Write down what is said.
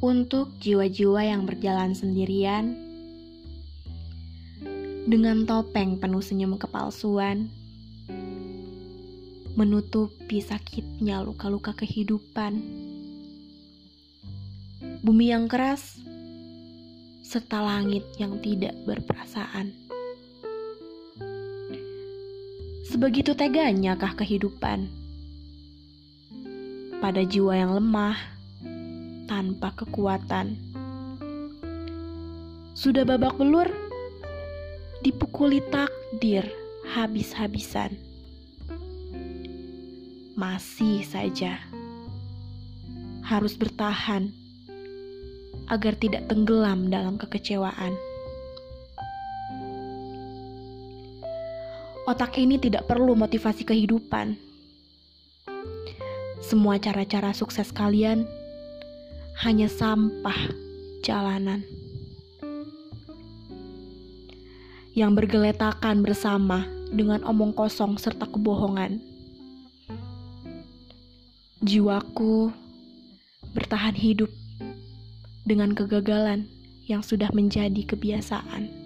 Untuk jiwa-jiwa yang berjalan sendirian, dengan topeng penuh senyum kepalsuan, menutupi sakitnya luka-luka kehidupan, bumi yang keras, serta langit yang tidak berperasaan. Sebegitu teganya kah kehidupan? Pada jiwa yang lemah tanpa kekuatan. Sudah babak belur, dipukuli takdir habis-habisan. Masih saja harus bertahan agar tidak tenggelam dalam kekecewaan. Otak ini tidak perlu motivasi kehidupan. Semua cara-cara sukses kalian hanya sampah jalanan yang bergeletakan bersama dengan omong kosong serta kebohongan. Jiwaku bertahan hidup dengan kegagalan yang sudah menjadi kebiasaan.